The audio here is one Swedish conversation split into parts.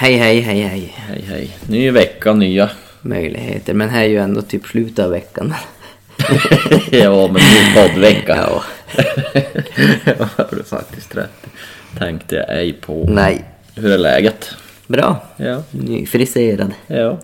Hej, hej, hej, hej. Hej hej. Ny vecka, nya. Möjligheter. Men här är ju ändå typ slutet av veckan. ja, men ny poddvecka. Ja. Ja, har du faktiskt rätt. Tänkte jag ej på. Nej. Hur är läget? Bra. Ja. Nyfriserad. Ja.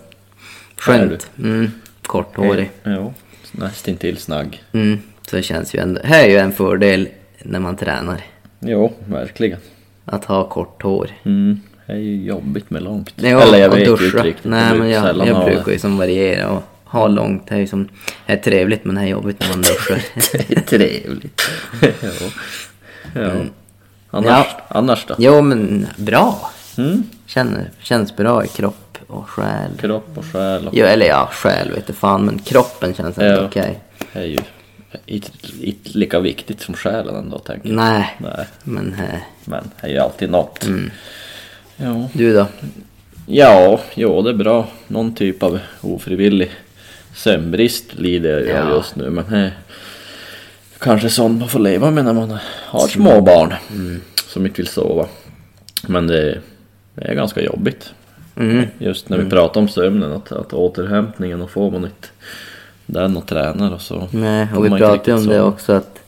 Skönt. Mm. Korthårig. Ja. Nästintill snagg. Mm. Så det känns ju ändå. Här är ju en fördel när man tränar. Jo, verkligen. Att ha kort hår. Mm. Det är ju jobbigt med långt. Jo, Eller jag vet ju inte riktigt. Nej men jag, jag brukar ju som variera och ha långt. Det är ju som, det är trevligt men det är jobbigt när man duschar. Det är trevligt. ja. Ja. Annars, Ja. annars då? jo men bra. Mm. Känner, känns bra i kropp och själ. Kropp och själ och... Jo, eller ja, själ vet du fan men kroppen känns ändå Ja. okej. Det är ju inte, inte lika viktigt som själen ändå, tänker jag. Nej, Nej. men eh, Men det är ju alltid något. Mm. Ja. du då? ja, jo det är bra. Någon typ av ofrivillig sömnbrist lider jag Ja. just nu. Men det är kanske sånt man får leva med när man har små barn Mm. som inte vill sova. Men det, det är ganska jobbigt. Mm. Just när vi pratar om sömnen, att, att återhämtningen och får man inte den och tränar och så. Nej, och vi pratade om riktigt det också att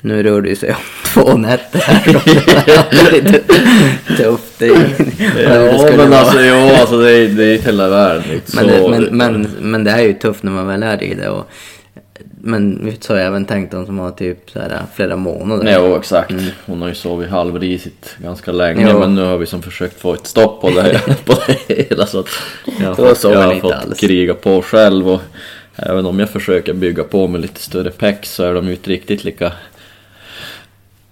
nu rör det sig om två nätter här. lite tufft. Det Ja men alltså, jo, alltså det, är, det är hela världen. Inte men, så, det, men, men, men det är ju tufft när man väl är i det. Och, men vi har ju även tänkt de som har typ så här, flera månader. Jo exakt. Hon har ju sovit halvrisigt ganska länge Mm. Jo. men nu har vi som försökt få ett stopp på det, på det hela så att jag har fått, jag har fått alls. kriga på själv och även om jag försöker bygga på med lite större pex så är de ju inte riktigt lika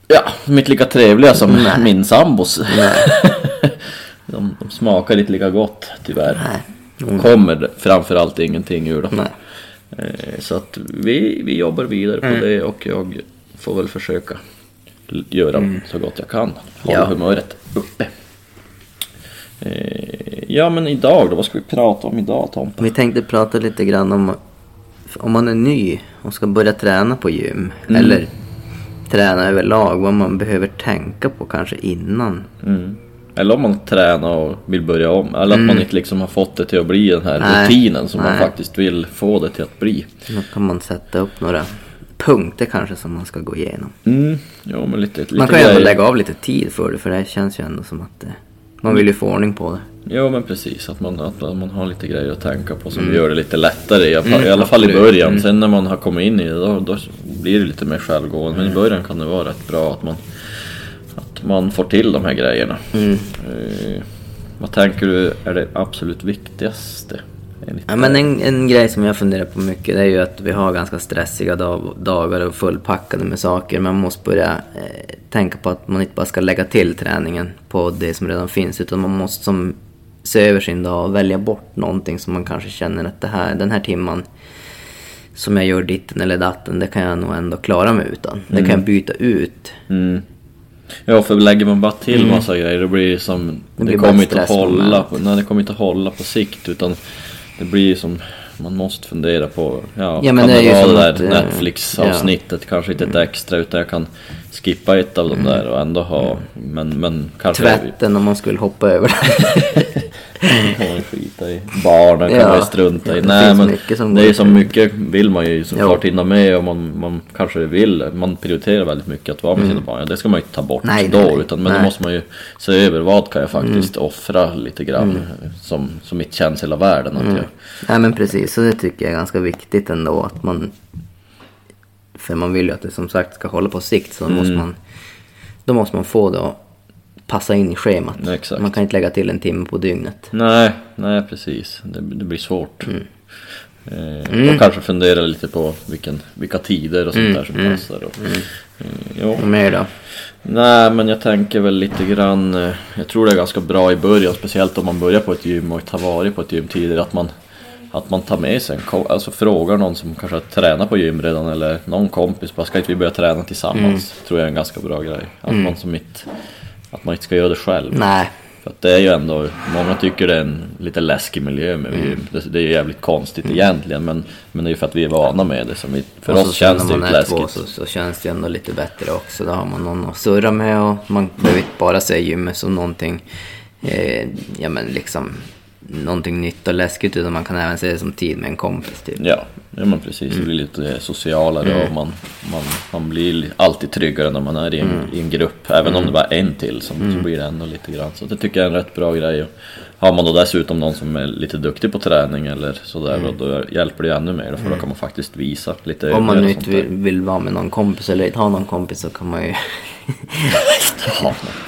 Ja, de är inte lika trevliga som Nej. min sambos. Nej. De, de smakar inte lika gott tyvärr. Nej. Kommer framförallt ingenting ur dem. Nej. Eh, Så att vi, vi jobbar vidare Mm. på det och jag får väl försöka göra så gott jag kan. Hålla Ja. humöret uppe. Eh, Ja men idag då, vad ska vi prata om idag Tompa? Vi tänkte prata lite grann om om man är ny och ska börja träna på gym. Mm. Eller träna överlag. Vad man behöver tänka på kanske innan. Mm. Eller om man tränar och vill börja om. Eller att man inte liksom har fått det till att bli den här Mm. Nej. rutinen som man Nej. faktiskt vill få det till att bli. Då kan man sätta upp några punkter kanske som man ska gå igenom. Mm. Jo men lite, lite Man kan ju ändå lägga av lite tid för det för det känns ju ändå som att det, man vill ju få ordning på det. Jo men precis, att man, att man har lite grejer att tänka på som gör det lite lättare i alla fall, Mm, i, alla fall i början. Mm. Sen när man har kommit in i det då, då blir det lite mer självgående. Men i början kan det vara rätt bra att man, att man får till de här grejerna. Mm. Eh, vad tänker du är det absolut viktigaste? Ja, men en, en grej som jag funderar på mycket det är ju att vi har ganska stressiga dag, dagar och fullpackade med saker. Man måste börja eh, tänka på att man inte bara ska lägga till träningen på det som redan finns utan man måste som se över sin dag och välja bort någonting som man kanske känner att det här, den här timman som jag gör ditten eller datten, det kan jag nog ändå klara mig utan. Det kan jag byta ut. Mm. Ja för lägger man bara till massa grejer då blir det som Mm. Det Det, kommer inte att hålla på, nej, det kommer inte att hålla på sikt utan Det blir som Man måste fundera på Ja, Ja, men kan det det, ju vara det där eh, Netflix avsnittet Kanske inte ett extra utan jag kan Skippa ett av dem där och ändå ha Men, men kanske Tvätten om man skulle hoppa över det. kan man skita i Barnen kan Ja. man ju strunta i. Det Nej men det är ju så mycket vill man ju såklart hinna med och man, man kanske vill. Man prioriterar väldigt mycket att vara med sina barn. Ja, det ska man ju inte ta bort Mm. Nej, då nej, utan men då Nej. Mm. måste man ju se över vad kan jag faktiskt offra lite grann som, som inte känns hela världen att jag Nej men precis, så det tycker jag är ganska viktigt ändå att man... För man vill ju att det som sagt ska hålla på sikt så då Mm. måste man... Då måste man få det att passa in i schemat. Nej. Man kan inte lägga till en timme på dygnet. Nej, nej precis. Det, det blir svårt. Mm. Eh, Och kanske fundera lite på vilken, vilka tider och sånt Mm, där som passar. Och, eh, jo. Vad mer då? Nej men jag tänker väl lite grann eh, Jag tror det är ganska bra i början Speciellt om man börjar på ett gym och har varit på ett gym tidigare Att man, att man tar med sig en Alltså frågar någon som kanske har tränat på gym redan Eller någon kompis bara Ska inte vi börja träna tillsammans? Tror jag är en ganska bra grej Att man som inte Att man inte ska göra det själv Nej, För att det är ju ändå Många tycker det är en lite läskig miljö med Mm. gym det, det är ju jävligt konstigt egentligen men, men det är ju för att vi är vana med det som vi, För och oss känns det ju är två läskigt så, så känns det ju ändå lite bättre också. Då har man någon att surra med och man behöver inte bara se gymmet som någonting eh, ja men liksom någonting nytt och läskigt utan man kan även se det som tid med en kompis typ. Ja, ja men precis. Det blir lite socialare och man, man, man blir alltid tryggare när man är i en, i en grupp. Även om det bara är en till som, så blir det ändå lite grann. Så det tycker jag är en rätt bra grej. Och har man då dessutom någon som är lite duktig på träning eller sådär, mm. då hjälper det ännu mer. För då kan man faktiskt visa lite Om man nu inte vill, vill vara med någon kompis eller inte ha någon kompis så kan man ju...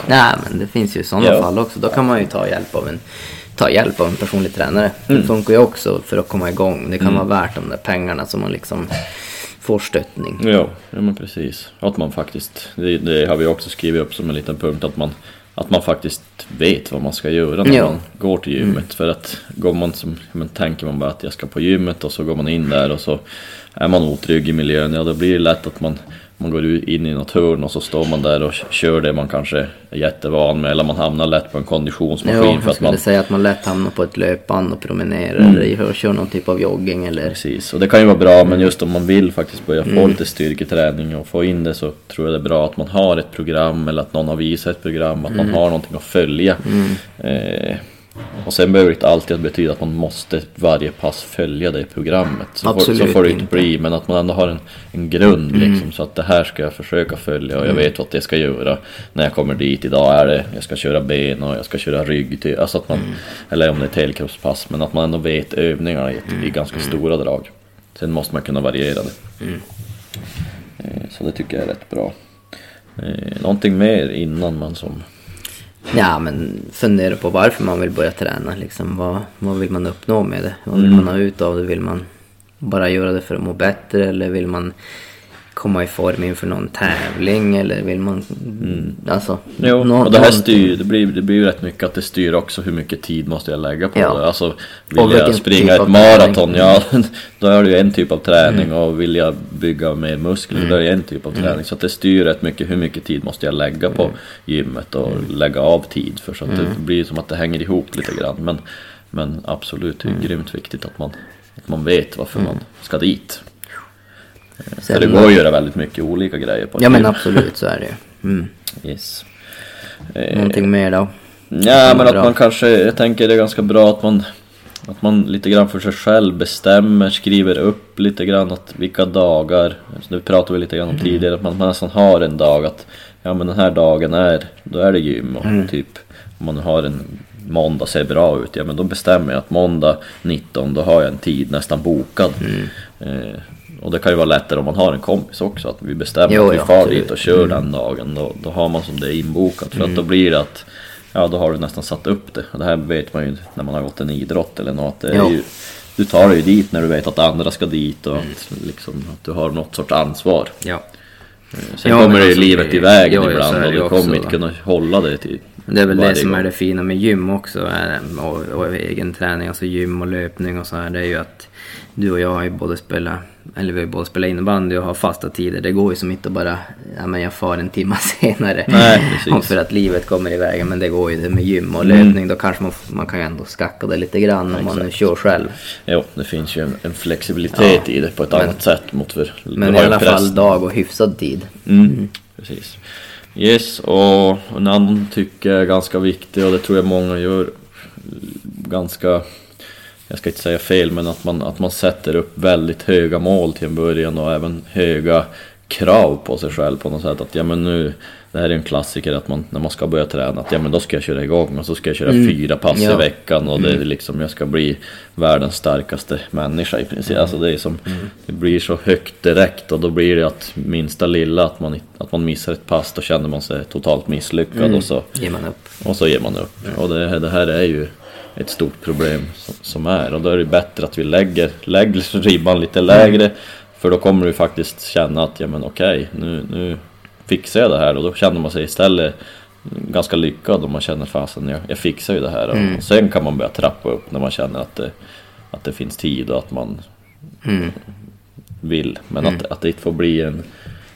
Nej men det finns ju sådana ja. fall också. Då kan man ju ta hjälp av en ta hjälp av en personlig tränare. Mm. Det funkar ju också för att komma igång. Det kan mm. vara värt de där pengarna som man liksom får stöttning. Ja, ja men precis. Att man faktiskt, det, det, har vi också skrivit upp som en liten punkt, att man, att man faktiskt vet vad man ska göra när ja. man går till gymmet. Mm. För att går man som, men tänker man bara att jag ska på gymmet och så går man in där och så är man otrygg i miljön, ja då blir det lätt att man man går in i något hörn och så står man där och kör det man kanske är jättevan med eller man hamnar lätt på en konditionsmaskin. Ja, jag skulle man... säga att man lätt hamnar på ett löpband och promenerar mm. eller kör någon typ av jogging eller... Precis, och det kan ju vara bra men just om man vill faktiskt börja få mm. lite styrketräning och få in det så tror jag det är bra att man har ett program eller att någon har visat ett program, att mm. man har någonting att följa. Mm. Eh, och sen behöver det inte alltid betyda att man måste varje pass följa det programmet. Så, Absolut får, så får det inte bli, men att man ändå har en, en grund mm. liksom, så att det här ska jag försöka följa och jag mm. vet vad jag ska göra när jag kommer dit. Idag är det, jag ska köra ben och jag ska köra rygg, till, alltså att man, mm. eller om det är ett helkroppspass, men att man ändå vet övningarna i, i ganska mm. stora drag. Sen måste man kunna variera det. Mm. Eh, så det tycker jag är rätt bra. Eh, någonting mer innan man som Ja, men fundera på varför man vill börja träna. Liksom, vad, vad vill man uppnå med det? Vad vill mm. man ha ut av det? Vill man bara göra det för att må bättre eller vill man komma i form inför någon tävling eller vill man... Mm. Alltså, jo, och det här styr, det blir, det blir ju rätt mycket att det styr också hur mycket tid måste jag lägga på ja. det. Alltså vill jag springa typ ett maraton, ja då är det ju en typ av träning mm. och vill jag bygga mer muskler, mm. då är det en typ av träning. Mm. Så att det styr rätt mycket hur mycket tid måste jag lägga på mm. gymmet och mm. lägga av tid för så att det blir som att det hänger ihop lite grann. Men, men absolut, det är grymt viktigt att man, att man vet varför man ska dit. För det går att göra väldigt mycket olika grejer på Ja men absolut så är det ju. Mm. Yes. Någonting eh, mer då? Ja men att man kanske, jag tänker det är ganska bra att man att man lite grann för sig själv bestämmer, skriver upp lite grann att vilka dagar, nu pratar vi lite grann om mm. tidigare, att man, man nästan har en dag att ja men den här dagen är, då är det gym och mm. typ om man har en måndag ser bra ut, ja men då bestämmer jag att måndag 19 då har jag en tid nästan bokad. Mm. Eh, och det kan ju vara lättare om man har en kompis också, att vi bestämmer jo, att vi ja, far dit och kör mm. den dagen. Då, då har man som det är inbokat. För mm. att då blir det att, ja då har du nästan satt upp det. Och det här vet man ju när man har gått en idrott eller något. Det är ju, du tar dig dit när du vet att andra ska dit och mm. att, liksom, att du har något sorts ansvar. Ja. Eh, sen ja, kommer det alltså, livet i vägen ja, ibland och du kommer inte kunna hålla det till Det är väl det som gång. är det fina med gym också och, och, egen träning, alltså gym och löpning och så här. Det är ju att du och jag har ju både spelat, eller vi har både spelat innebandy och har fasta tider. Det går ju som inte att bara, ja men jag far en timme senare. Nej, för att livet kommer i vägen. Men det går ju det med gym och mm. löpning. Mm. Då kanske man, man kan ju ändå skacka det lite grann om Exakt. man kör själv. Jo, det finns ju en, en flexibilitet ja. i det på ett men, annat sätt mot för Men i alla fall dag och hyfsad tid. Mm. Mm. Precis. Yes, och en annan tycker jag är ganska viktig och det tror jag många gör ganska jag ska inte säga fel, men att man, att man sätter upp väldigt höga mål till en början och även höga krav på sig själv på något sätt. Att ja men nu, det här är en klassiker att man, när man ska börja träna, att ja men då ska jag köra igång och så ska jag köra mm. fyra pass ja. i veckan och det är mm. liksom, jag ska bli världens starkaste människa i princip. Mm. Alltså det är som, mm. det blir så högt direkt och då blir det att minsta lilla, att man, att man missar ett pass, då känner man sig totalt misslyckad mm. och så ger man upp. Och så ger man upp. Och det, det här är ju ett stort problem som, som, är och då är det bättre att vi lägger, lägger ribban lite lägre för då kommer du faktiskt känna att ja men okej nu, nu fixar jag det här och då känner man sig istället ganska lyckad om man känner fasen jag, jag fixar ju det här mm. och sen kan man börja trappa upp när man känner att det, att det finns tid och att man mm. vill men att, mm. att det inte får bli en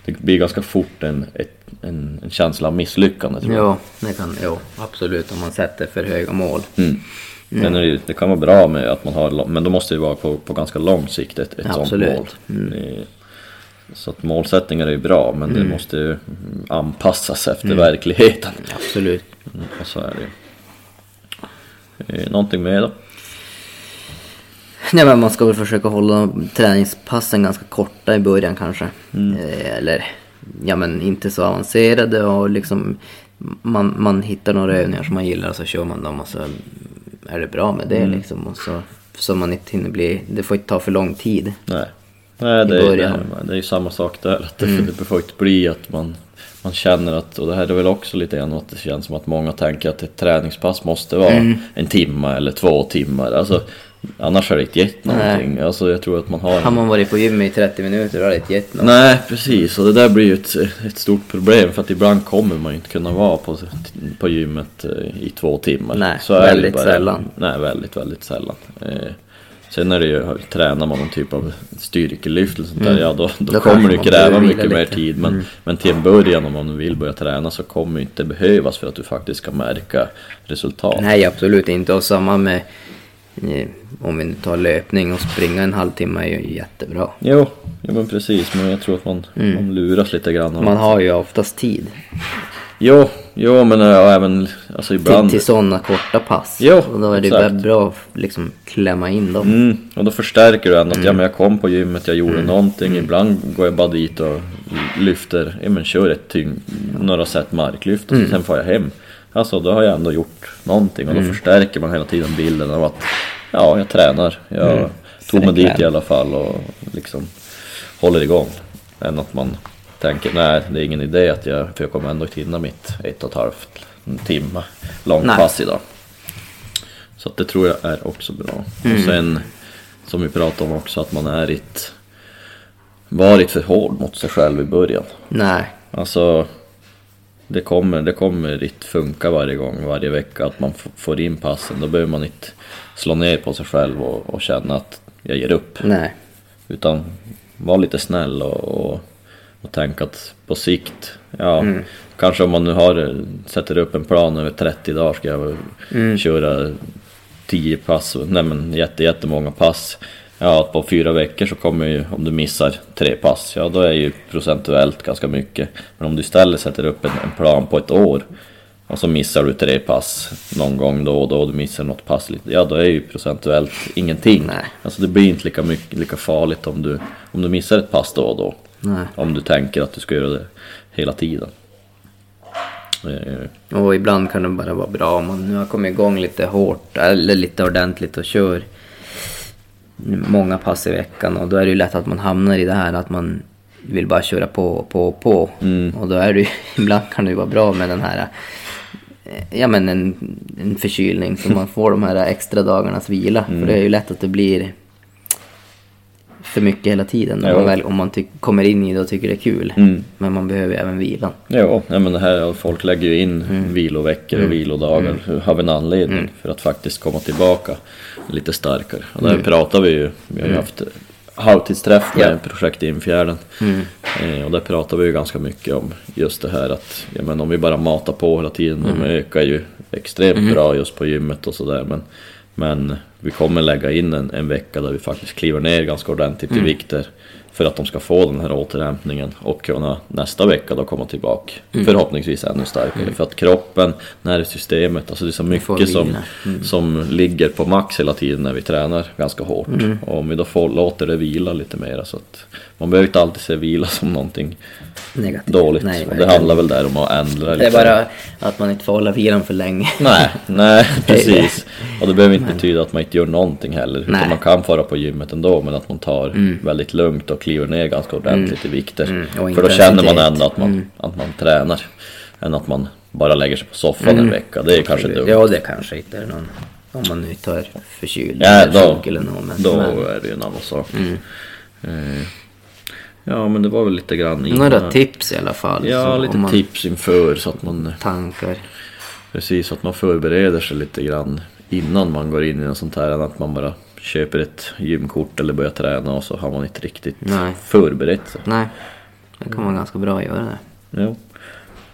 det blir ganska fort en, ett, en, en känsla av misslyckande tror jag. Ja, det kan, jo, absolut om man sätter för höga mål. Mm. Mm. Men det, det, kan vara bra med att man har, men då måste det vara på, på ganska lång sikt ett, ett sånt mål. Mm. Så att målsättningar är ju bra men mm. det måste ju anpassas efter mm. verkligheten. Absolut. Mm, och så är det Eh, någonting mer då? Nej men man ska väl försöka hålla träningspassen ganska korta i början kanske. Eh, eller ja men inte så avancerade och liksom man, man hittar några övningar som man gillar och så kör man dem och så är det bra med det liksom. Och så, så man inte hinner bli, det får inte ta för lång tid. Nej, Nej det, är. Mm. det, det är ju samma sak där. Att det, det får inte bli att man, man känner att, och det här är väl också lite grann att det känns som att många tänker att ett träningspass måste vara Mm. en timme eller två timmar. Alltså, annars har det inte gett någonting. Alltså, jag tror att man har... Har man varit på gym i 30 minuter har det inte gett något. Nej precis, och det där blir ju ett, ett stort problem för att ibland kommer man ju inte kunna vara på, på gymmet eh, i två timmar. Nej, Så väldigt bara. sällan. Nej, väldigt, väldigt sällan. Eh, sen är det ju, tränar man någon typ av styrkelyft eller sånt där, ja då, då, Då kommer det man kräva mycket vila mer lite. tid. Men, men till en början om man vill börja träna så kommer det inte behövas för att du faktiskt ska märka resultat. Nej, absolut inte. Och samma med om vi nu tar löpning och springa en halvtimme är ju jättebra. Jo, jo men precis, men jag tror att man, man luras lite grann. Mm. Man har ju oftast tid Jo, jo men äh, även alltså till, ibland... till sådana korta pass. Jo, och då är det ju bra att liksom klämma in dem. Mm, och då förstärker du ändå att Mm. ja, men jag kom på gymmet, jag gjorde någonting. Ibland går jag bara dit och lyfter, ja men kör ett tyngd, några set marklyft och Mm. sen får jag hem. Alltså då har jag ändå gjort någonting och då Mm. förstärker man hela tiden bilden av att ja, jag tränar. Jag Mm. tog mig dit i alla fall och liksom håller igång. Än att man tänker nej, det är ingen idé att jag, för jag kommer ändå inte hinna mitt ett och ett halvt timme långt Nej. pass idag. Så att det tror jag är också bra. Mm. Och sen som vi pratade om också att man är inte varit för hård mot sig själv i början. Nej, Alltså det kommer, det kommer inte funka varje gång, varje vecka att man får in passen. Då behöver man inte slå ner på sig själv och, och känna att jag ger upp. nej. Utan var lite snäll och, och, och tänk att på sikt, ja, kanske om man nu har, sätter upp en plan över 30 dagar ska jag köra 10 pass, nej men jätte, jättemånga pass. Ja, på fyra veckor så kommer ju, om du missar tre pass, ja då är ju procentuellt ganska mycket. Men om du istället sätter upp en, en plan på ett år och så missar du tre pass någon gång då och då, och du missar något pass lite, ja då är ju procentuellt ingenting. Nej. Alltså det blir inte lika, mycket, lika farligt om du, om du missar ett pass då och då. Nej. Om du tänker att du ska göra det hela tiden. Och ibland kan det bara vara bra om man nu har kommit igång lite hårt eller lite ordentligt och kör många pass i veckan och då är det ju lätt att man hamnar i det här att man vill bara köra på, på, på. Och då är det ju, ibland kan det ju vara bra med den här, eh, ja men en, en förkylning så man får de här extra dagarnas vila. För det är ju lätt att det blir för mycket hela tiden när man väl, om man kommer in i det och tycker det är kul. Mm. Men man behöver ju även vilan. Jo, ja, men det här, folk lägger ju in viloveckor och vilodagar av en anledning för att faktiskt komma tillbaka lite starkare. Och där pratar vi ju, vi har ju haft halvtidsträff med Ja. projekt Infjärden. Eh, och där pratar vi ju ganska mycket om just det här att ja, men om vi bara matar på hela tiden, de ökar ju extremt bra just på gymmet och sådär. Men, men vi kommer lägga in en, en vecka där vi faktiskt kliver ner ganska ordentligt i vikter. För att de ska få den här återhämtningen och kunna nästa vecka då komma tillbaka. Förhoppningsvis ännu starkare. För att kroppen, nervsystemet, alltså det är så mycket som, vila. som ligger på max hela tiden när vi tränar ganska hårt. Och om vi då får, låter det vila lite mer så att man behöver inte alltid se vila som någonting Negativt. dåligt. Nej, och det handlar väl där om att ändra Det är lite. bara att man inte får hålla vilan för länge. Nej, nej precis. Och det behöver inte betyda att man inte gör någonting heller. Mm. Utan man kan fara på gymmet ändå men att man tar väldigt lugnt och kliver ner ganska ordentligt i vikter. Mm, För då känner man ändå att man, att man tränar. Än att man bara lägger sig på soffan en vecka. Det är kanske dumt. Mm. Ja, det kanske inte är någon... Om man nu tar förkylning Ja, eller då, sjuk eller något. Men, då men, är det ju en annan sak. Eh, Ja men det var väl lite grann innan. några tips i alla fall. Ja, lite tips inför så att man Tankar. Precis, så att man förbereder sig lite grann innan man går in i en sånt här. än Att man bara köper ett gymkort eller börjar träna och så har man inte riktigt Nej. förberett sig. Nej, det kan vara ganska bra att göra det. Ja,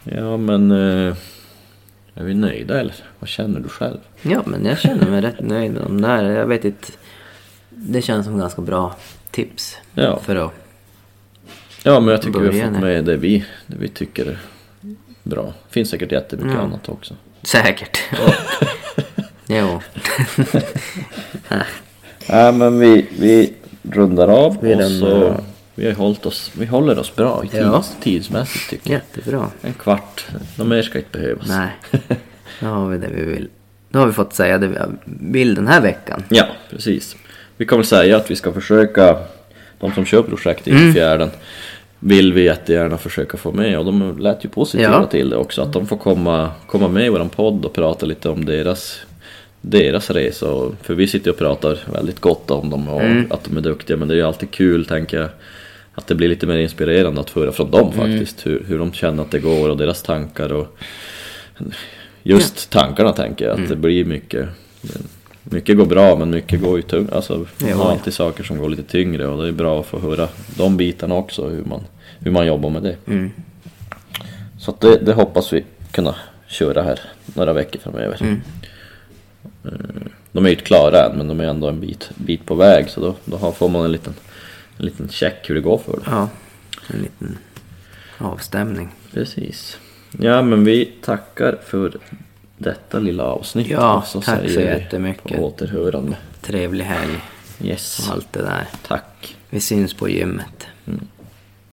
ja men eh, är vi nöjda eller? Vad känner du själv? Ja, men jag känner mig rätt nöjd med de där. Jag vet inte. Det känns som ganska bra tips. Ja. För att... Ja, men jag tycker vi har fått med det vi, det vi tycker är bra. finns säkert jättemycket Ja. annat också. Säkert. Jo. Ja, men vi, vi rundar av Vi och rundar så... av. Vi, har hållit oss, vi håller oss bra i tids, Ja. tidsmässigt tycker jag. Jättebra. En kvart, något mer ska inte behövas. Nej. Då har vi det vi vill. Då har vi fått säga det vi vill den här veckan. Ja, precis. Vi väl säga att vi ska försöka, de som kör projektet Mm. i fjärden, vill vi jättegärna försöka få med och de lät ju positiva Ja. till det också. Att de får komma, komma med i våran podd och prata lite om deras, deras resa. För vi sitter och pratar väldigt gott om dem och Mm. att de är duktiga. Men det är ju alltid kul, tänker jag, att det blir lite mer inspirerande att höra från dem Mm. faktiskt. Hur, hur de känner att det går och deras tankar. och Just tankarna tänker jag, att Mm. det blir mycket mycket går bra men mycket går ju tungt. Alltså, man Ja. har alltid saker som går lite tyngre och det är bra att få höra de bitarna också, hur man, hur man jobbar med det. Mm. Så att det, det hoppas vi kunna köra här några veckor framöver. Eh, De är ju inte klara än men de är ändå en bit, bit på väg så då, då får man en liten, en liten check hur det går för dem. Ja, en liten avstämning. Precis. Ja men vi tackar för detta lilla avsnitt. Ja, och tack så jättemycket. På återhörande. Trevlig helg Yes. och allt det där. Tack. Vi syns på gymmet. Mm.